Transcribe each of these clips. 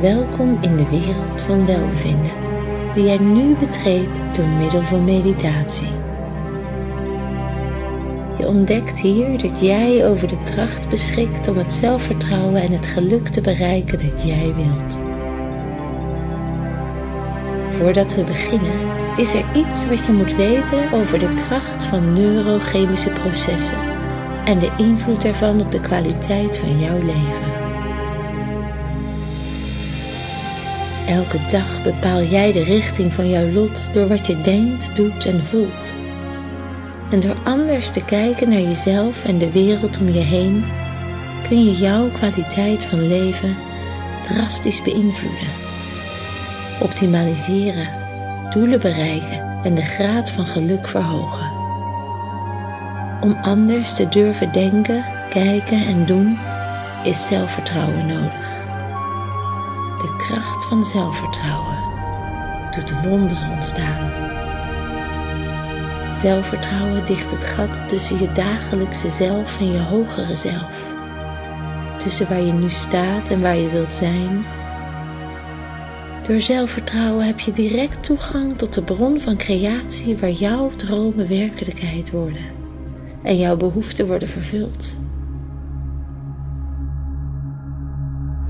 Welkom in de wereld van welbevinden, die jij nu betreedt door middel van meditatie. Je ontdekt hier dat jij over de kracht beschikt om het zelfvertrouwen en het geluk te bereiken dat jij wilt. Voordat we beginnen, is er iets wat je moet weten over de kracht van neurochemische processen en de invloed daarvan op de kwaliteit van jouw leven. Elke dag bepaal jij de richting van jouw lot door wat je denkt, doet en voelt. En door anders te kijken naar jezelf en de wereld om je heen, kun je jouw kwaliteit van leven drastisch beïnvloeden. Optimaliseren, doelen bereiken en de graad van geluk verhogen. Om anders te durven denken, kijken en doen, is zelfvertrouwen nodig. De kracht van zelfvertrouwen doet wonderen ontstaan. Zelfvertrouwen dicht het gat tussen je dagelijkse zelf en je hogere zelf. Tussen waar je nu staat en waar je wilt zijn. Door zelfvertrouwen heb je direct toegang tot de bron van creatie waar jouw dromen werkelijkheid worden en jouw behoeften worden vervuld.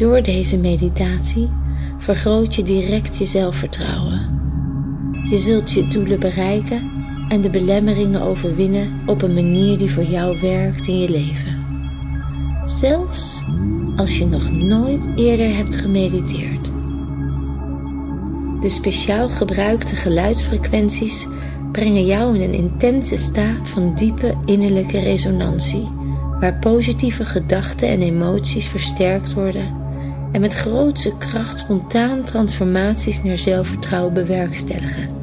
Door deze meditatie vergroot je direct je zelfvertrouwen. Je zult je doelen bereiken en de belemmeringen overwinnen op een manier die voor jou werkt in je leven. Zelfs als je nog nooit eerder hebt gemediteerd. De speciaal gebruikte geluidsfrequenties brengen jou in een intense staat van diepe innerlijke resonantie, waar positieve gedachten en emoties versterkt worden en met grootse kracht spontaan transformaties naar zelfvertrouwen bewerkstelligen.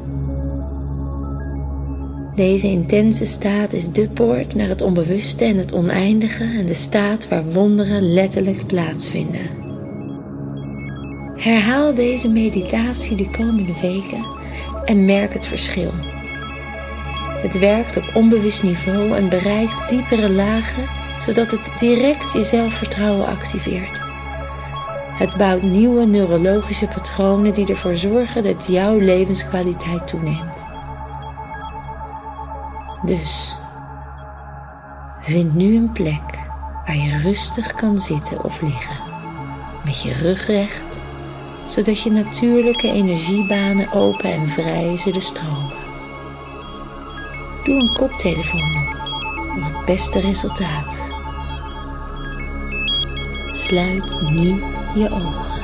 Deze intense staat is de poort naar het onbewuste en het oneindige en de staat waar wonderen letterlijk plaatsvinden. Herhaal deze meditatie de komende weken en merk het verschil. Het werkt op onbewust niveau en bereikt diepere lagen, zodat het direct je zelfvertrouwen activeert. Het bouwt nieuwe neurologische patronen die ervoor zorgen dat jouw levenskwaliteit toeneemt. Dus vind nu een plek waar je rustig kan zitten of liggen, met je rug recht, zodat je natuurlijke energiebanen open en vrij zullen stromen. Doe een koptelefoon op voor het beste resultaat. Sluit nu je ogen.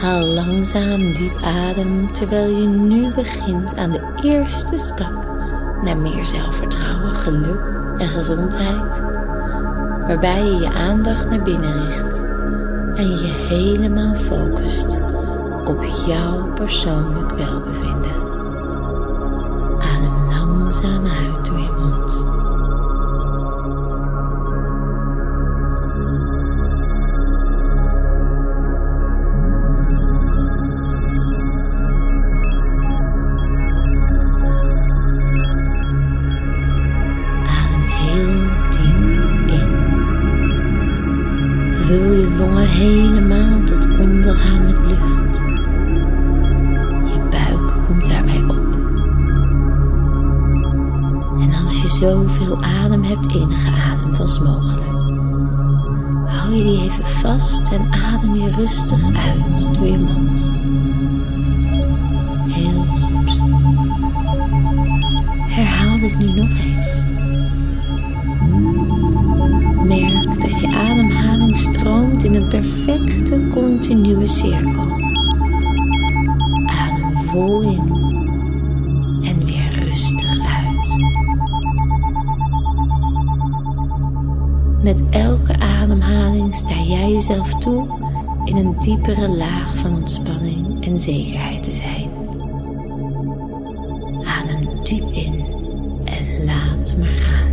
Haal langzaam diep adem terwijl je nu begint aan de eerste stap naar meer zelfvertrouwen, geluk en gezondheid, waarbij je je aandacht naar binnen richt en je helemaal focust op jouw persoonlijk welbevinden langzaam uit door adem hebt ingeademd als mogelijk. Hou je die even vast en adem je rustig diepere laag van ontspanning en zekerheid te zijn. Adem diep in en laat maar gaan.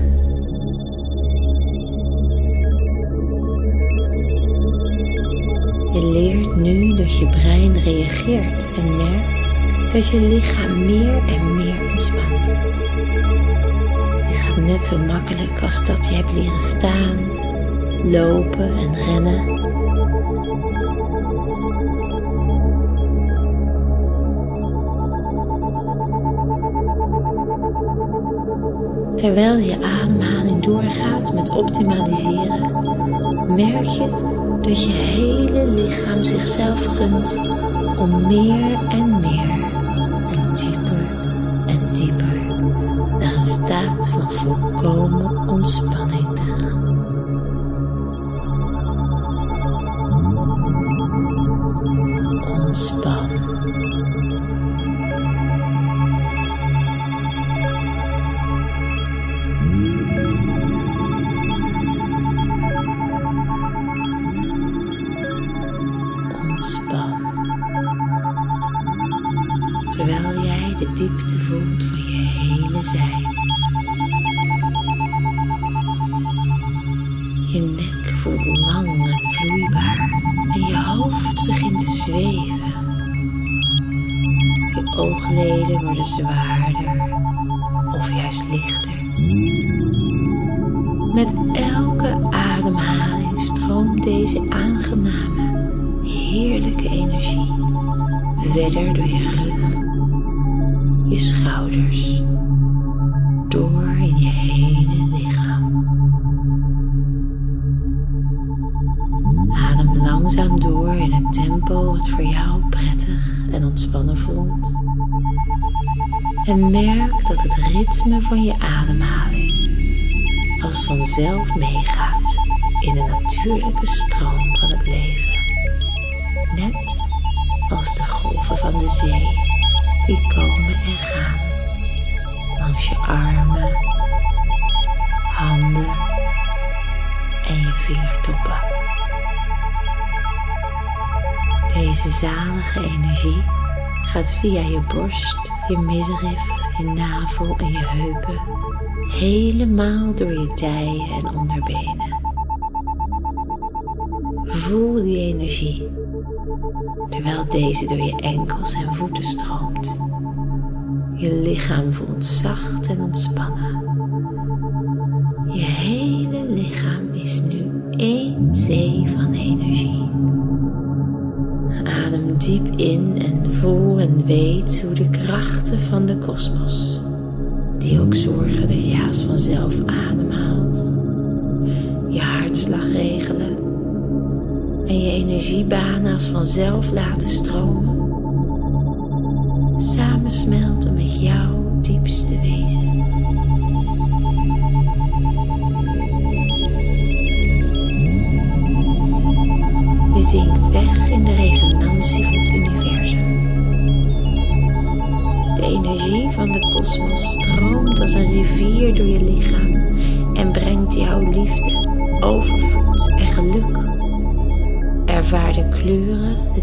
Je leert nu dat je brein reageert en merkt dat je lichaam meer en meer ontspant net zo makkelijk als dat je hebt leren staan, lopen en rennen. Terwijl je ademhaling doorgaat met optimaliseren, merk je dat je hele lichaam zichzelf gunt om meer en meer langzaam door in het tempo wat voor jou prettig en ontspannen voelt. En merk dat het ritme van je ademhaling als vanzelf meegaat in de natuurlijke stroom van het leven. Net als de golven van de zee die komen en gaan langs je armen, handen en je vingertoppen. Deze zalige energie gaat via je borst, je middenrif, je navel en je heupen, helemaal door je dijen en onderbenen. Voel die energie terwijl deze door je enkels en voeten stroomt. Je lichaam voelt zacht en ontspannen. Je hele lichaam is nu diep in en voel en weet hoe de krachten van de kosmos, die ook zorgen dat je haast vanzelf ademhaalt, je hartslag regelen en je energiebanen als vanzelf laten stromen, samensmelten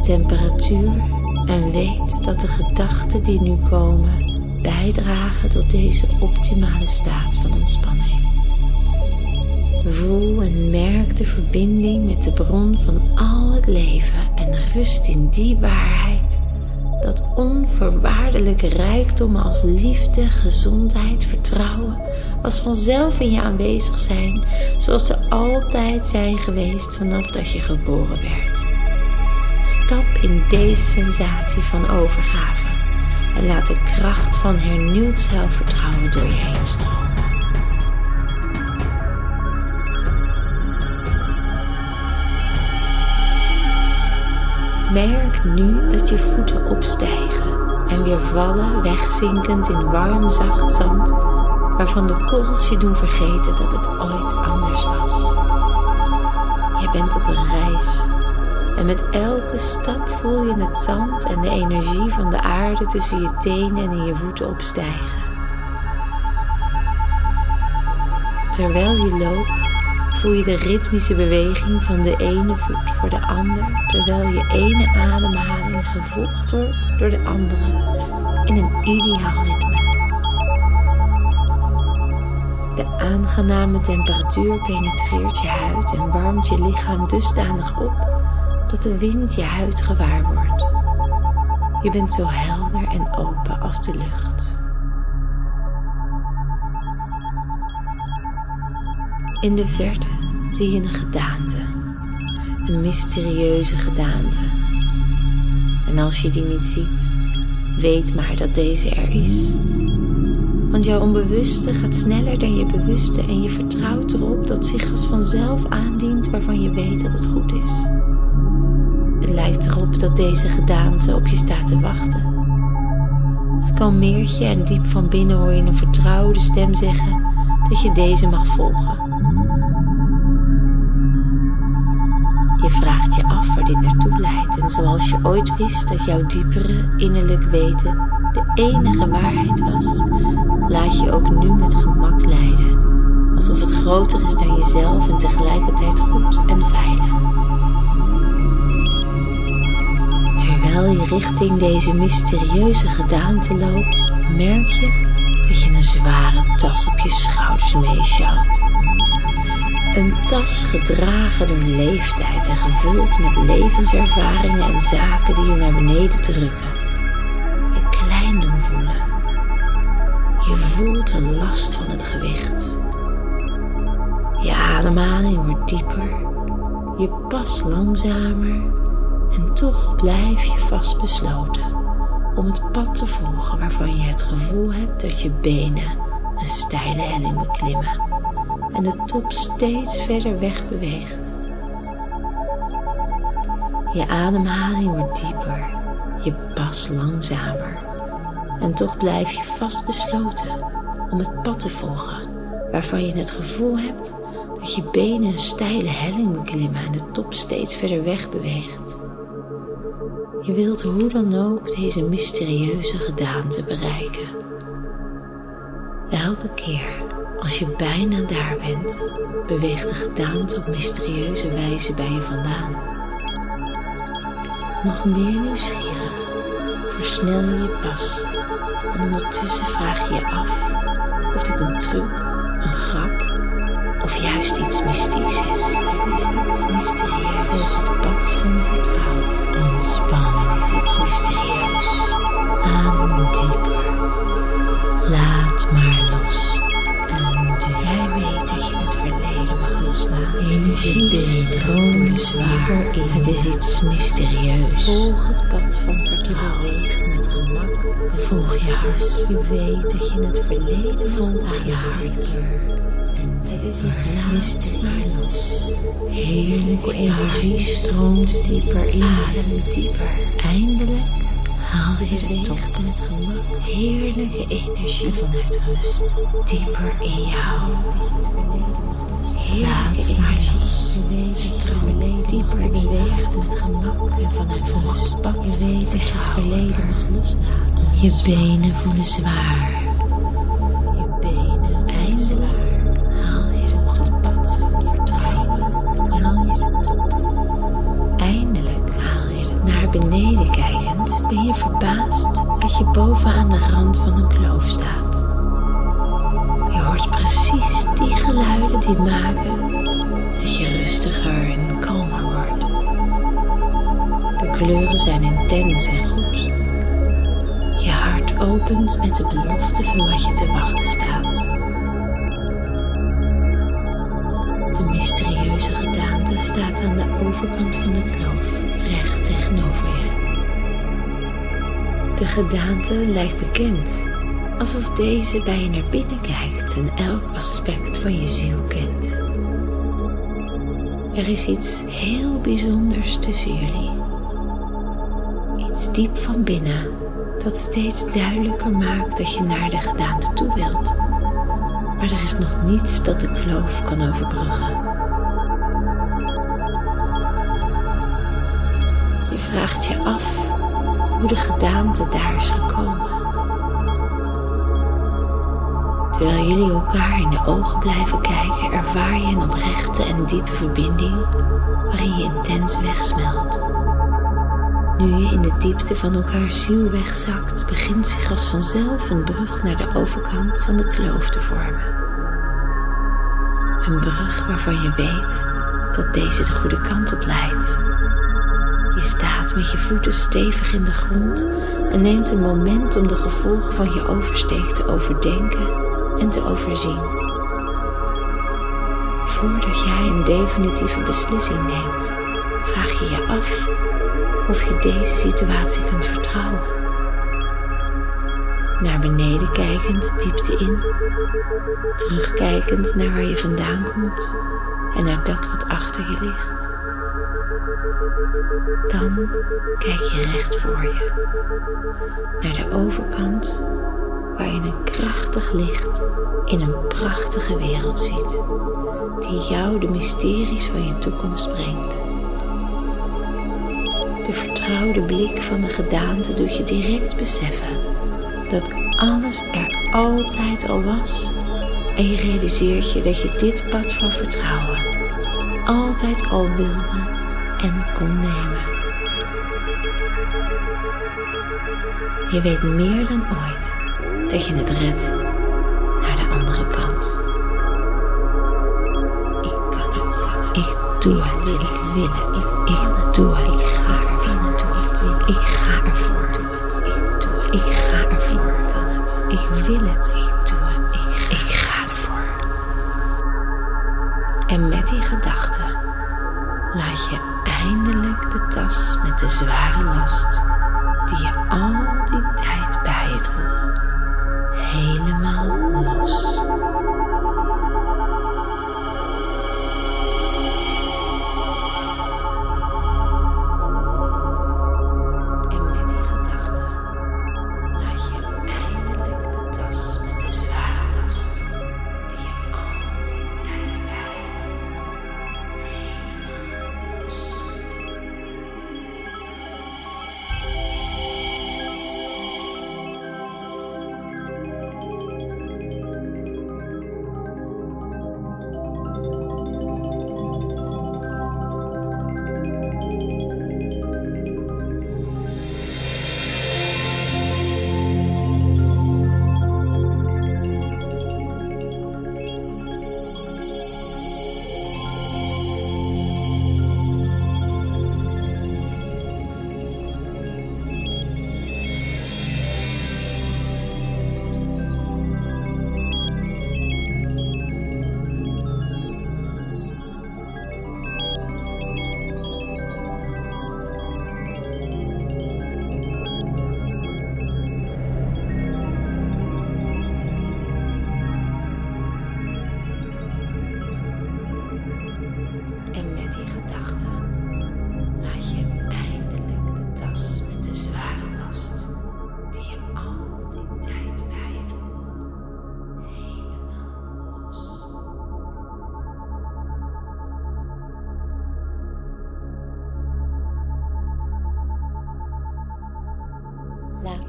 temperatuur en weet dat de gedachten die nu komen bijdragen tot deze optimale staat van ontspanning. Voel en merk de verbinding met de bron van al het leven en rust in die waarheid dat onvoorwaardelijke rijkdom als liefde, gezondheid, vertrouwen als vanzelf in je aanwezig zijn, zoals ze altijd zijn geweest vanaf dat je geboren werd. Stap in deze sensatie van overgave en laat de kracht van hernieuwd zelfvertrouwen door je heen stromen. Merk nu dat je voeten opstijgen en weer vallen, wegzinkend in warm zacht zand, waarvan de korrels je doen vergeten dat het ooit anders was. Je bent op een en met elke stap voel je het zand en de energie van de aarde tussen je tenen en in je voeten opstijgen. Terwijl je loopt, voel je de ritmische beweging van de ene voet voor de ander, terwijl je ene ademhaling gevolgd wordt door de andere in een ideaal ritme. De aangename temperatuur penetreert je huid en warmt je lichaam dusdanig op dat de wind je huid gewaar wordt. Je bent zo helder en open als de lucht. In de verte zie je een gedaante. Een mysterieuze gedaante. En als je die niet ziet, weet maar dat deze er is. Want jouw onbewuste gaat sneller dan je bewuste en je vertrouwt erop dat zich als vanzelf aandient waarvan je weet dat het goed is. Lijkt erop dat deze gedaante op je staat te wachten. Het kalmeert je en diep van binnen hoor je een vertrouwde stem zeggen dat je deze mag volgen. Je vraagt je af waar dit naartoe leidt en zoals je ooit wist dat jouw diepere innerlijk weten de enige waarheid was, laat je ook nu met gemak leiden, alsof het groter is dan jezelf en tegelijkertijd goed en veilig. Terwijl je richting deze mysterieuze gedaante loopt, merk je dat je een zware tas op je schouders meesjouwt. Een tas gedragen door leeftijd en gevuld met levenservaringen en zaken die je naar beneden drukken. Je klein doen voelen. Je voelt de last van het gewicht. Je ademhaling wordt dieper. Je pas langzamer. En toch blijf je vastbesloten om het pad te volgen waarvan je het gevoel hebt dat je benen een steile helling beklimmen en de top steeds verder weg beweegt. Je ademhaling wordt dieper, je pas langzamer en toch blijf je vastbesloten om het pad te volgen waarvan je het gevoel hebt dat je benen een steile helling beklimmen en de top steeds verder weg beweegt. Je wilt hoe dan ook deze mysterieuze gedaante bereiken. Elke keer als je bijna daar bent, beweegt de gedaante op mysterieuze wijze bij je vandaan. Nog meer nieuwsgierig, versnel je je pas en ondertussen vraag je je af of dit een truc, een grap of juist iets mystieks is. Het is iets mysterieus. Volg het pad van vertrouwen. Mysterieus. Adem dieper. Laat maar los. En jij weet dat je het verleden mag loslaten. Energie stroomt zwaar. Het is iets mysterieus. Volg het pad van vertrouwen. Je beweegt met gemak. Volg je hart. Je weet dat je het verleden volgt. Je hart. Het is iets mysterieus. Heerlijke energie stroomt dieper in. Adem dieper. Eindelijk haal je de top met gemak. Heerlijke energie vanuit rust. Dieper in jou. Heerlijke energie. Stroomt dieper beweegt met gemak en vanuit rust. Pad je weet dat je het verleden mag loslaten. Je benen voelen zwaar. Beneden kijkend ben je verbaasd dat je bovenaan de rand van een kloof staat. Je hoort precies die geluiden die maken dat je rustiger en kalmer wordt. De kleuren zijn intens en goed. Je hart opent met de belofte van wat je te wachten staat. De mysterieuze gedaante staat aan de overkant van de kloof De gedaante lijkt bekend, alsof deze bij je naar binnen kijkt en elk aspect van je ziel kent. Er is iets heel bijzonders tussen jullie. Iets diep van binnen dat steeds duidelijker maakt dat je naar de gedaante toe wilt. Maar er is nog niets dat de kloof kan overbruggen. Daar is gekomen. Terwijl jullie elkaar in de ogen blijven kijken, ervaar je een oprechte en diepe verbinding waarin je intens wegsmelt. Nu je in de diepte van elkaars ziel wegzakt, begint zich als vanzelf een brug naar de overkant van de kloof te vormen. Een brug waarvan je weet dat deze de goede kant op leidt. Je staat met je voeten stevig in de grond en neemt een moment om de gevolgen van je oversteek te overdenken en te overzien. voordat jij een definitieve beslissing neemt, vraag je je af of je deze situatie kunt vertrouwen. Naar beneden kijkend, diepte in, terugkijkend naar waar je vandaan komt en naar dat wat achter je ligt. Dan kijk je recht voor je, naar de overkant waar je een krachtig licht in een prachtige wereld ziet, die jou de mysteries van je toekomst brengt. De vertrouwde blik van de gedaante doet je direct beseffen dat alles er altijd al was en je realiseert je dat je dit pad van vertrouwen altijd al wilde en kon nemen. Je weet meer dan ooit dat je het redt naar de andere kant. Ik kan het. Ik doe het. Ik wil het. Ik doe het. Ik ga ervoor. Ik ga ervoor. Ik ga ervoor. Ik wil het. Ik doe het. Ik ga ervoor. En met die gedachte de zware last die je al die tijd bij je droeg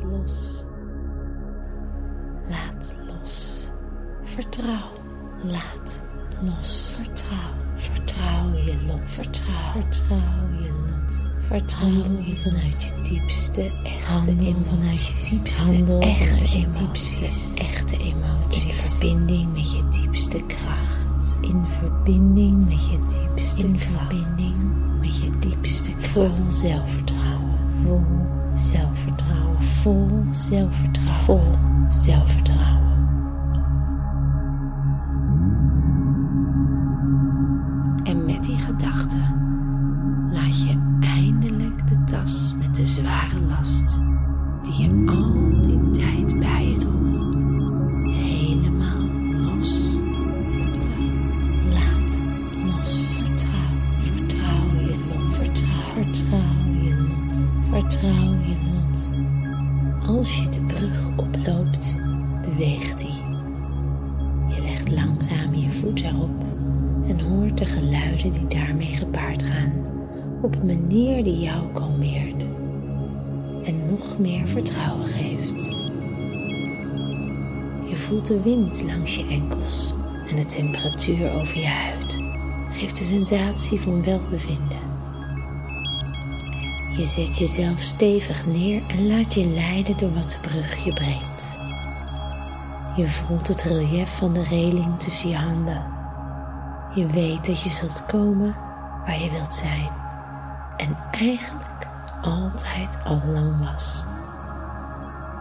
Laat los. Laat los. Vertrouw. Laat los. Vertrouw. Vertrouw je lot. Vertrouw. Vertrouw je lot. Vertrouw je vanuit je diepste echte emoties. vanuit je diepste Handel echte je diepste echte emoties. In verbinding met je diepste kracht. In verbinding met je diepste In verbinding met je diepste kracht. Vol zelfvertrouwen. Vol zelfvertrouwen. Vol zelfvertrouwen. Vol zelfvertrouwen. En met die gedachte laat je eindelijk de tas met de zware last die je al die tijd bij je droeg helemaal los. Laat los. Vertrouw. Vertrouw je lot. Vertrouw. Je lot. Vertrouw je lot. Als je de brug oploopt, beweegt die. Je legt langzaam je voet erop en hoort de geluiden die daarmee gepaard gaan op een manier die jou kalmeert en nog meer vertrouwen geeft. Je voelt de wind langs je enkels en de temperatuur over je huid geeft de sensatie van welbevinden. Je zet jezelf stevig neer en laat je leiden door wat de brug je brengt. Je voelt het relief van de reling tussen je handen. Je weet dat je zult komen waar je wilt zijn. En eigenlijk altijd al lang was.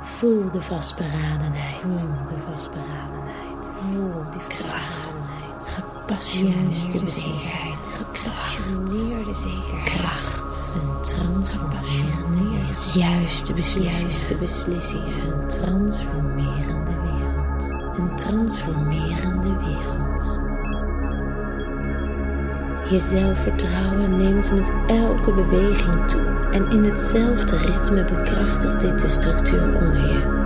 Voel de vastberadenheid. Voel de vastberadenheid. Voel die kracht. gepassioneerde zekerheid, gepassioneerde zekerheid, kracht, transformerende wereld, juiste beslissingen, juiste beslissingen, een transformerende wereld, een transformerende wereld. Je zelfvertrouwen neemt met elke beweging toe en in hetzelfde ritme bekrachtigt dit de structuur onder je.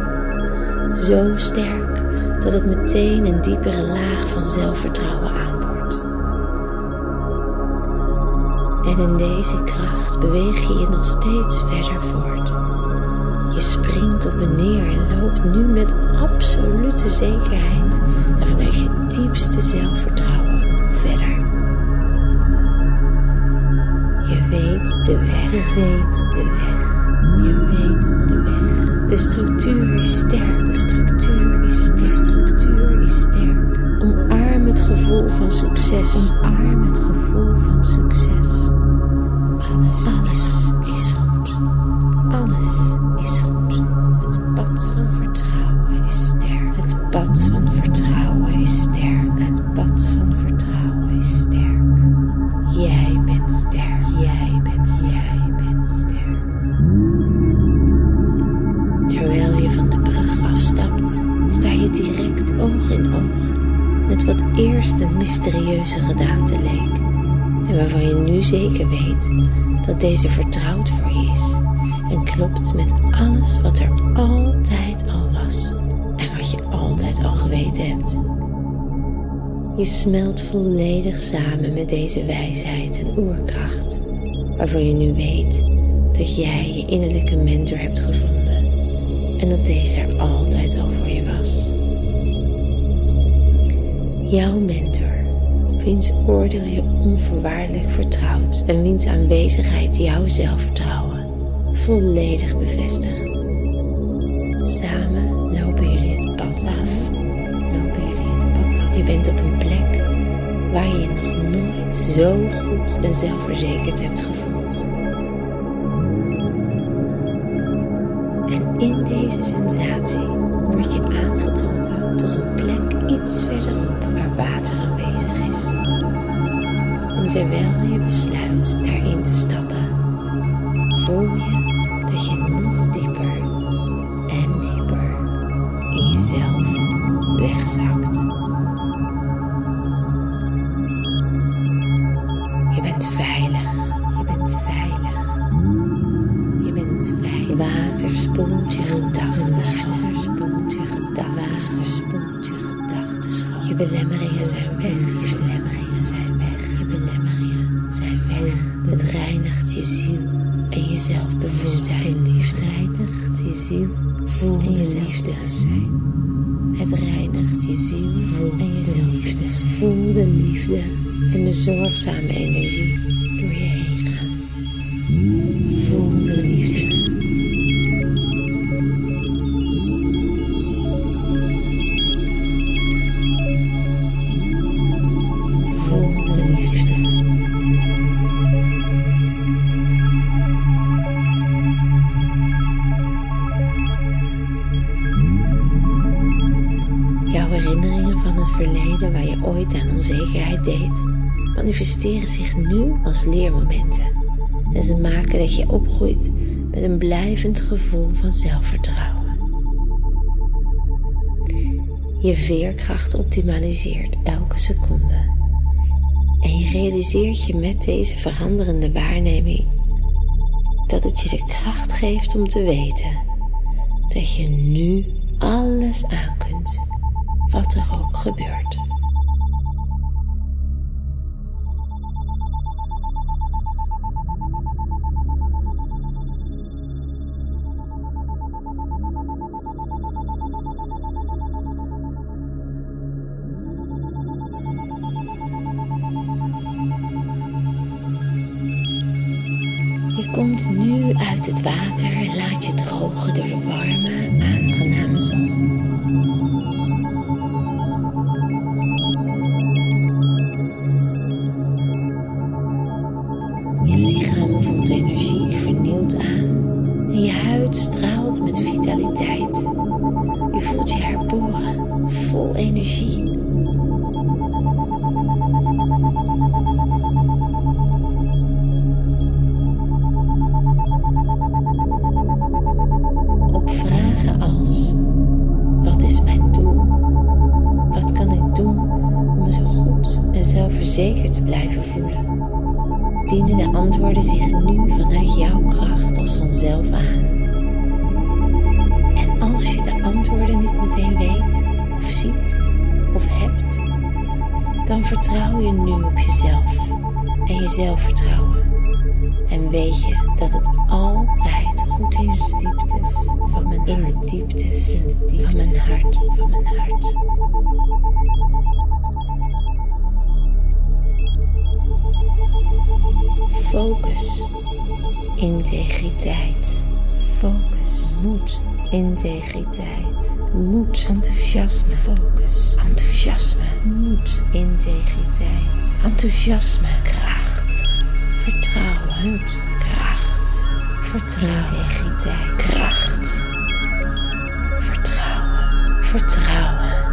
Zo sterk dat het meteen een diepere laag van zelfvertrouwen aanboort. En in deze kracht beweeg je je nog steeds verder voort. Je springt op en neer en loopt nu met absolute zekerheid en vanuit je diepste zelfvertrouwen verder. Je weet de weg. Je weet de weg. Je weet de weg. De structuur is sterk. De structuur is sterk. De structuur is sterk. Omarm het gevoel van succes. Omarm het gevoel van succes. Dat deze vertrouwd voor je is en klopt met alles wat er altijd al was en wat je altijd al geweten hebt. Je smelt volledig samen met deze wijsheid en oerkracht, waarvan je nu weet dat jij je innerlijke mentor hebt gevonden en dat deze er altijd al voor je was. Jouw mentor, wiens oordeel je onvoorwaardelijk vertrouwt en wiens aanwezigheid jouw zelfvertrouwen volledig bevestigt. Samen lopen jullie het pad af. Lopen jullie het pad af. Je bent op een plek waar je je nog nooit zo goed en zelfverzekerd hebt gevoeld. En in deze sensatie belemmeringen zijn weg. Je belemmeringen zijn weg. Je belemmeringen zijn weg. Het reinigt je ziel en je zelfbewustzijn. De liefde reinigt je ziel. Voel de liefde. Het reinigt je ziel en je zelfbewustzijn. Voel de liefde en de zorgzame energie door je heen als leermomenten. En ze maken dat je opgroeit met een blijvend gevoel van zelfvertrouwen. Je veerkracht optimaliseert elke seconde. En je realiseert je met deze veranderende waarneming dat het je de kracht geeft om te weten dat je nu alles aan kunt, wat er ook gebeurt. Het water laat je drogen door de warme, zelfvertrouwen. En weet je dat het altijd goed is? Van mijn in de dieptes, in de dieptes van mijn hart, van mijn hart. Focus, integriteit, focus, moed, integriteit, moed, enthousiasme, focus, enthousiasme, moed, integriteit, enthousiasme, kracht, vertrouwen, kracht, vertrouwen, integriteit, kracht, vertrouwen, vertrouwen.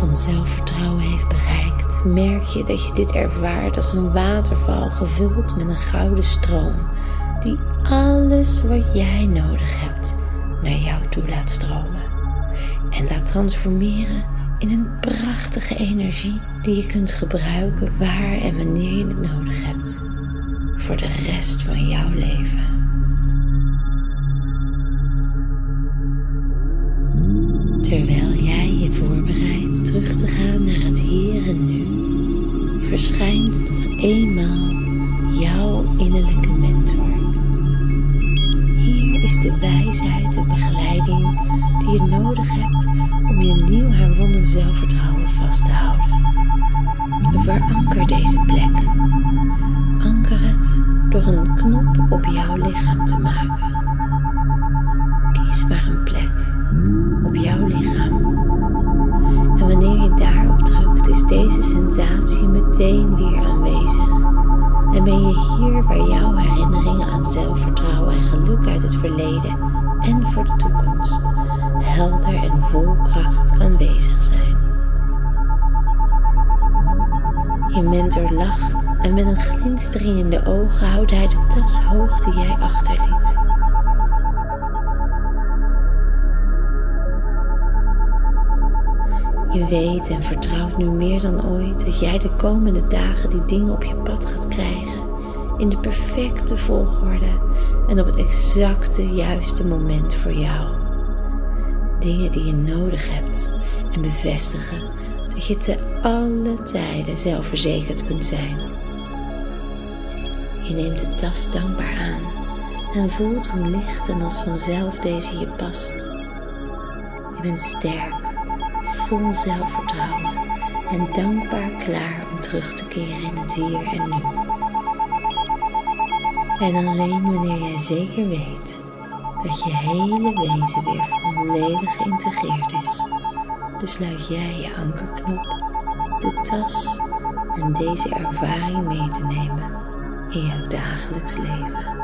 Van zelfvertrouwen heeft bereikt, merk je dat je dit ervaart als een waterval gevuld met een gouden stroom, die alles wat jij nodig hebt naar jou toe laat stromen en laat transformeren in een prachtige energie die je kunt gebruiken waar en wanneer je het nodig hebt voor de rest van jouw leven. Terwijl jij je voorbereidt terug te gaan naar het hier en nu, verschijnt nog eenmaal jouw innerlijke mentor. Hier is de wijsheid en begeleiding die je nodig hebt om je nieuw herwonnen zelfvertrouwen vast te houden. Veranker deze plek. Anker het door een knop op jouw lichaam te maken. Kies maar een plek op jouw lichaam. Helder en vol kracht aanwezig zijn. Je mentor lacht en met een glinstering in de ogen houdt hij de tas hoog die jij achterliet. Je weet en vertrouwt nu meer dan ooit dat jij de komende dagen die dingen op je pad gaat krijgen in de perfecte volgorde en op het exacte juiste moment voor jou. Dingen die je nodig hebt en bevestigen dat je te alle tijden zelfverzekerd kunt zijn. Je neemt de tas dankbaar aan en voelt hoe licht en als vanzelf deze je past. Je bent sterk vol zelfvertrouwen en dankbaar klaar om terug te keren in het hier en nu. En alleen wanneer jij zeker weet dat je hele wezen weer volledig geïntegreerd is, besluit jij je ankerknop, de tas en deze ervaring mee te nemen in jouw dagelijks leven.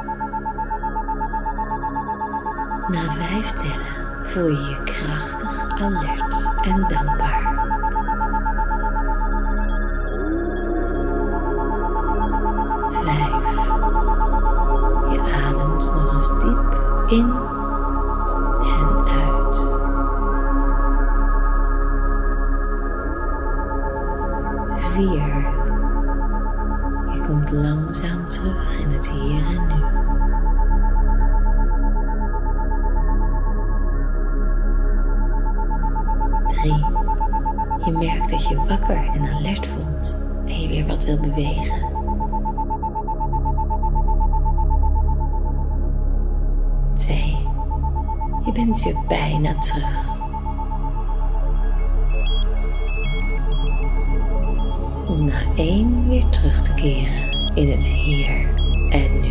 Na vijf tellen voel je je krachtig, alert en dankbaar. 3. Je merkt dat je wakker en alert voelt en je weer wat wil bewegen. Twee. Je bent weer bijna terug. Om na één weer terug te keren in het hier en nu.